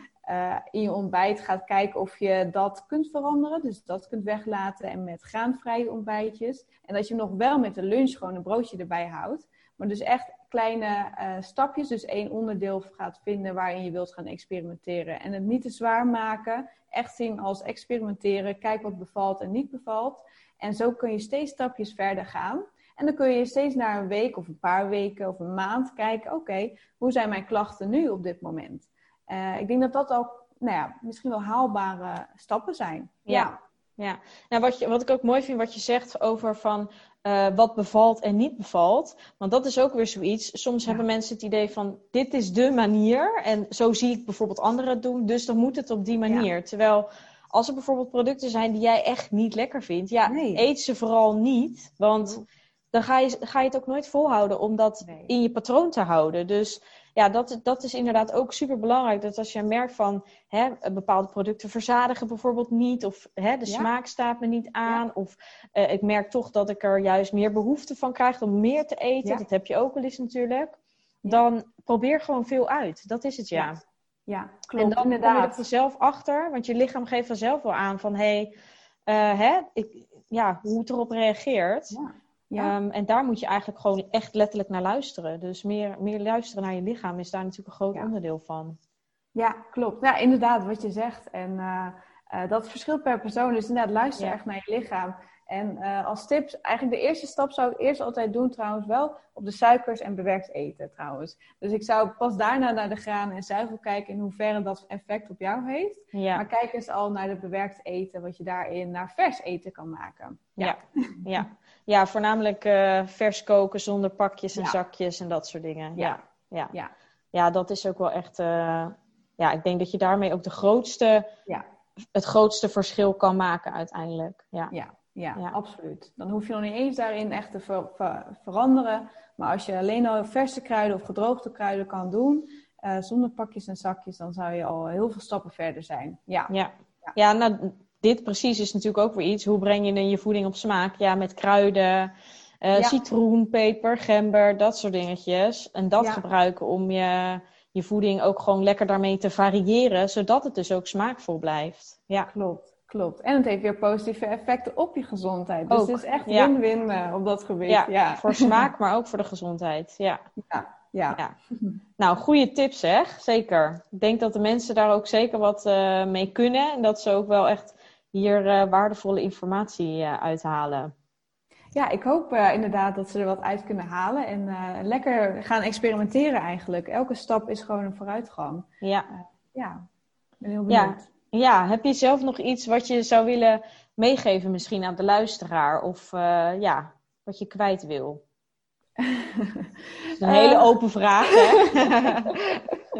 in je ontbijt gaat kijken of je dat kunt veranderen. Dus dat kunt weglaten en met graanvrije ontbijtjes. En dat je nog wel met de lunch gewoon een broodje erbij houdt. Maar dus echt kleine stapjes, dus één onderdeel gaat vinden waarin je wilt gaan experimenteren. En het niet te zwaar maken echt zien als experimenteren. Kijk wat bevalt en niet bevalt. En zo kun je steeds stapjes verder gaan. En dan kun je steeds na een week of een paar weken of een maand kijken: oké, hoe zijn mijn klachten nu op dit moment? Uh, ik denk dat dat ook nou ja, misschien wel haalbare stappen zijn. Ja, ja. Nou, wat, je, wat ik ook mooi vind wat je zegt over van uh, wat bevalt en niet bevalt. Want dat is ook weer zoiets. Soms hebben mensen het idee van dit is de manier. En zo zie ik bijvoorbeeld anderen het doen. Dus dan moet het op die manier. Terwijl als er bijvoorbeeld producten zijn die jij echt niet lekker vindt. Ja, eet ze vooral niet. Want dan ga je, ga je het ook nooit volhouden om dat in je patroon te houden. Dus ja, dat, dat is inderdaad ook super belangrijk. Dat als je merkt van hè, bepaalde producten verzadigen bijvoorbeeld niet, of hè, de smaak staat me niet aan, of uh, ik merk toch dat ik er juist meer behoefte van krijg om meer te eten. Dat heb je ook wel eens natuurlijk. Dan probeer gewoon veel uit. Dat is het ja. Ja, klopt. En dan inderdaad. kom je er vanzelf achter, want je lichaam geeft vanzelf wel aan van hé, hey, uh, hè, ik, ja, hoe het erop reageert. Ja. Ja. Um, en daar moet je eigenlijk gewoon echt letterlijk naar luisteren. Dus meer, meer luisteren naar je lichaam is daar natuurlijk een groot onderdeel van. Ja, klopt. Ja, inderdaad, wat je zegt. En uh, uh, dat verschilt per persoon. Dus inderdaad, luister echt naar je lichaam. En uh, als tips, eigenlijk de eerste stap zou ik eerst altijd doen trouwens wel op de suikers en bewerkt eten trouwens. Dus ik zou pas daarna naar de graan en zuivel kijken in hoeverre dat effect op jou heeft. Ja. Maar kijk eens al naar de bewerkt eten, wat je daarin naar vers eten kan maken. Ja, ja. ja. voornamelijk uh, vers koken zonder pakjes en zakjes en dat soort dingen. Ja, ja. ja. ja. dat is ook wel echt, uh, ja, ik denk dat je daarmee ook de grootste, ja. het grootste verschil kan maken uiteindelijk. Ja. ja. Ja, absoluut. Dan hoef je nog niet eens daarin echt te ver veranderen. Maar als je alleen al verse kruiden of gedroogde kruiden kan doen, uh, zonder pakjes en zakjes, dan zou je al heel veel stappen verder zijn. Ja, ja. ja. ja nou, dit precies is natuurlijk ook weer iets. Hoe breng je je voeding op smaak? Ja, met kruiden, uh, citroen, peper, gember, dat soort dingetjes. En dat gebruiken om je, je voeding ook gewoon lekker daarmee te variëren, zodat het dus ook smaakvol blijft. Ja, klopt. Klopt. En het heeft weer positieve effecten op je gezondheid. Dus het is echt win-win ja. Eh, op dat gebied. Ja, ja, voor smaak, maar ook voor de gezondheid. Ja. ja. Ja. ja. Nou, goede tips zeg. Zeker. Ik denk dat de mensen daar ook zeker wat uh, mee kunnen. En dat ze ook wel echt hier uh, waardevolle informatie uh, uithalen. ja, ik hoop uh, inderdaad dat ze er wat uit kunnen halen en lekker gaan experimenteren eigenlijk. Elke stap is gewoon een vooruitgang. Ja. Ja, ik ben heel benieuwd. Ja. ja, heb je zelf nog iets wat je zou willen meegeven misschien aan de luisteraar? Of ja, wat je kwijt wil? een hele open vraag, hè?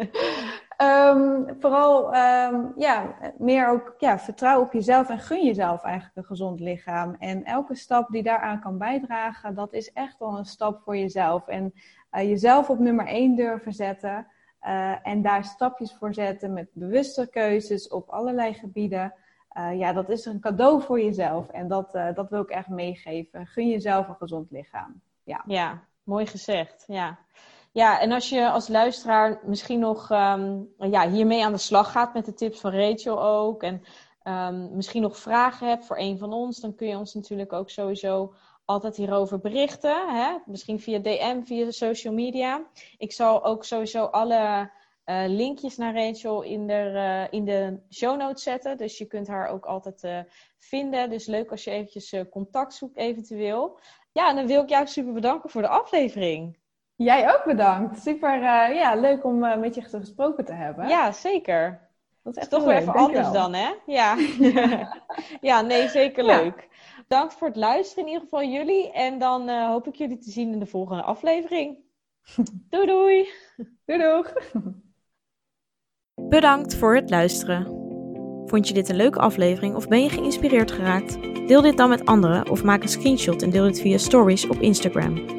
um, vooral um, ja, meer ook ja, vertrouw op jezelf en gun jezelf eigenlijk een gezond lichaam. En elke stap die daaraan kan bijdragen, dat is echt wel een stap voor jezelf. En uh, jezelf op nummer één durven zetten. Uh, en daar stapjes voor zetten met bewuste keuzes op allerlei gebieden. Uh, ja, dat is een cadeau voor jezelf. En dat, dat wil ik echt meegeven. Gun jezelf een gezond lichaam. Ja, ja mooi gezegd. Ja. Ja, en als je als luisteraar misschien nog um, ja, hiermee aan de slag gaat met de tips van Rachel ook. En um, misschien nog vragen hebt voor een van ons, dan kun je ons natuurlijk ook sowieso altijd hierover berichten. Hè? Misschien via DM, via social media. Ik zal ook sowieso alle uh, linkjes naar Rachel in de, uh, in de show notes zetten. Dus je kunt haar ook altijd uh, vinden. Dus leuk als je eventjes contact zoekt eventueel. Ja, en dan wil ik jou super bedanken voor de aflevering. Jij ook bedankt. Super uh, ja, leuk om uh, met je gesproken te hebben. Ja, zeker. Dat is echt toch weer even anders dan, hè? Ja. ja, nee, zeker ja. leuk. Bedankt voor het luisteren in ieder geval jullie. En dan uh, hoop ik jullie te zien in de volgende aflevering. doei doei. Doei doeg. Bedankt voor het luisteren. Vond je dit een leuke aflevering of ben je geïnspireerd geraakt? Deel dit dan met anderen of maak een screenshot en deel dit via stories op Instagram.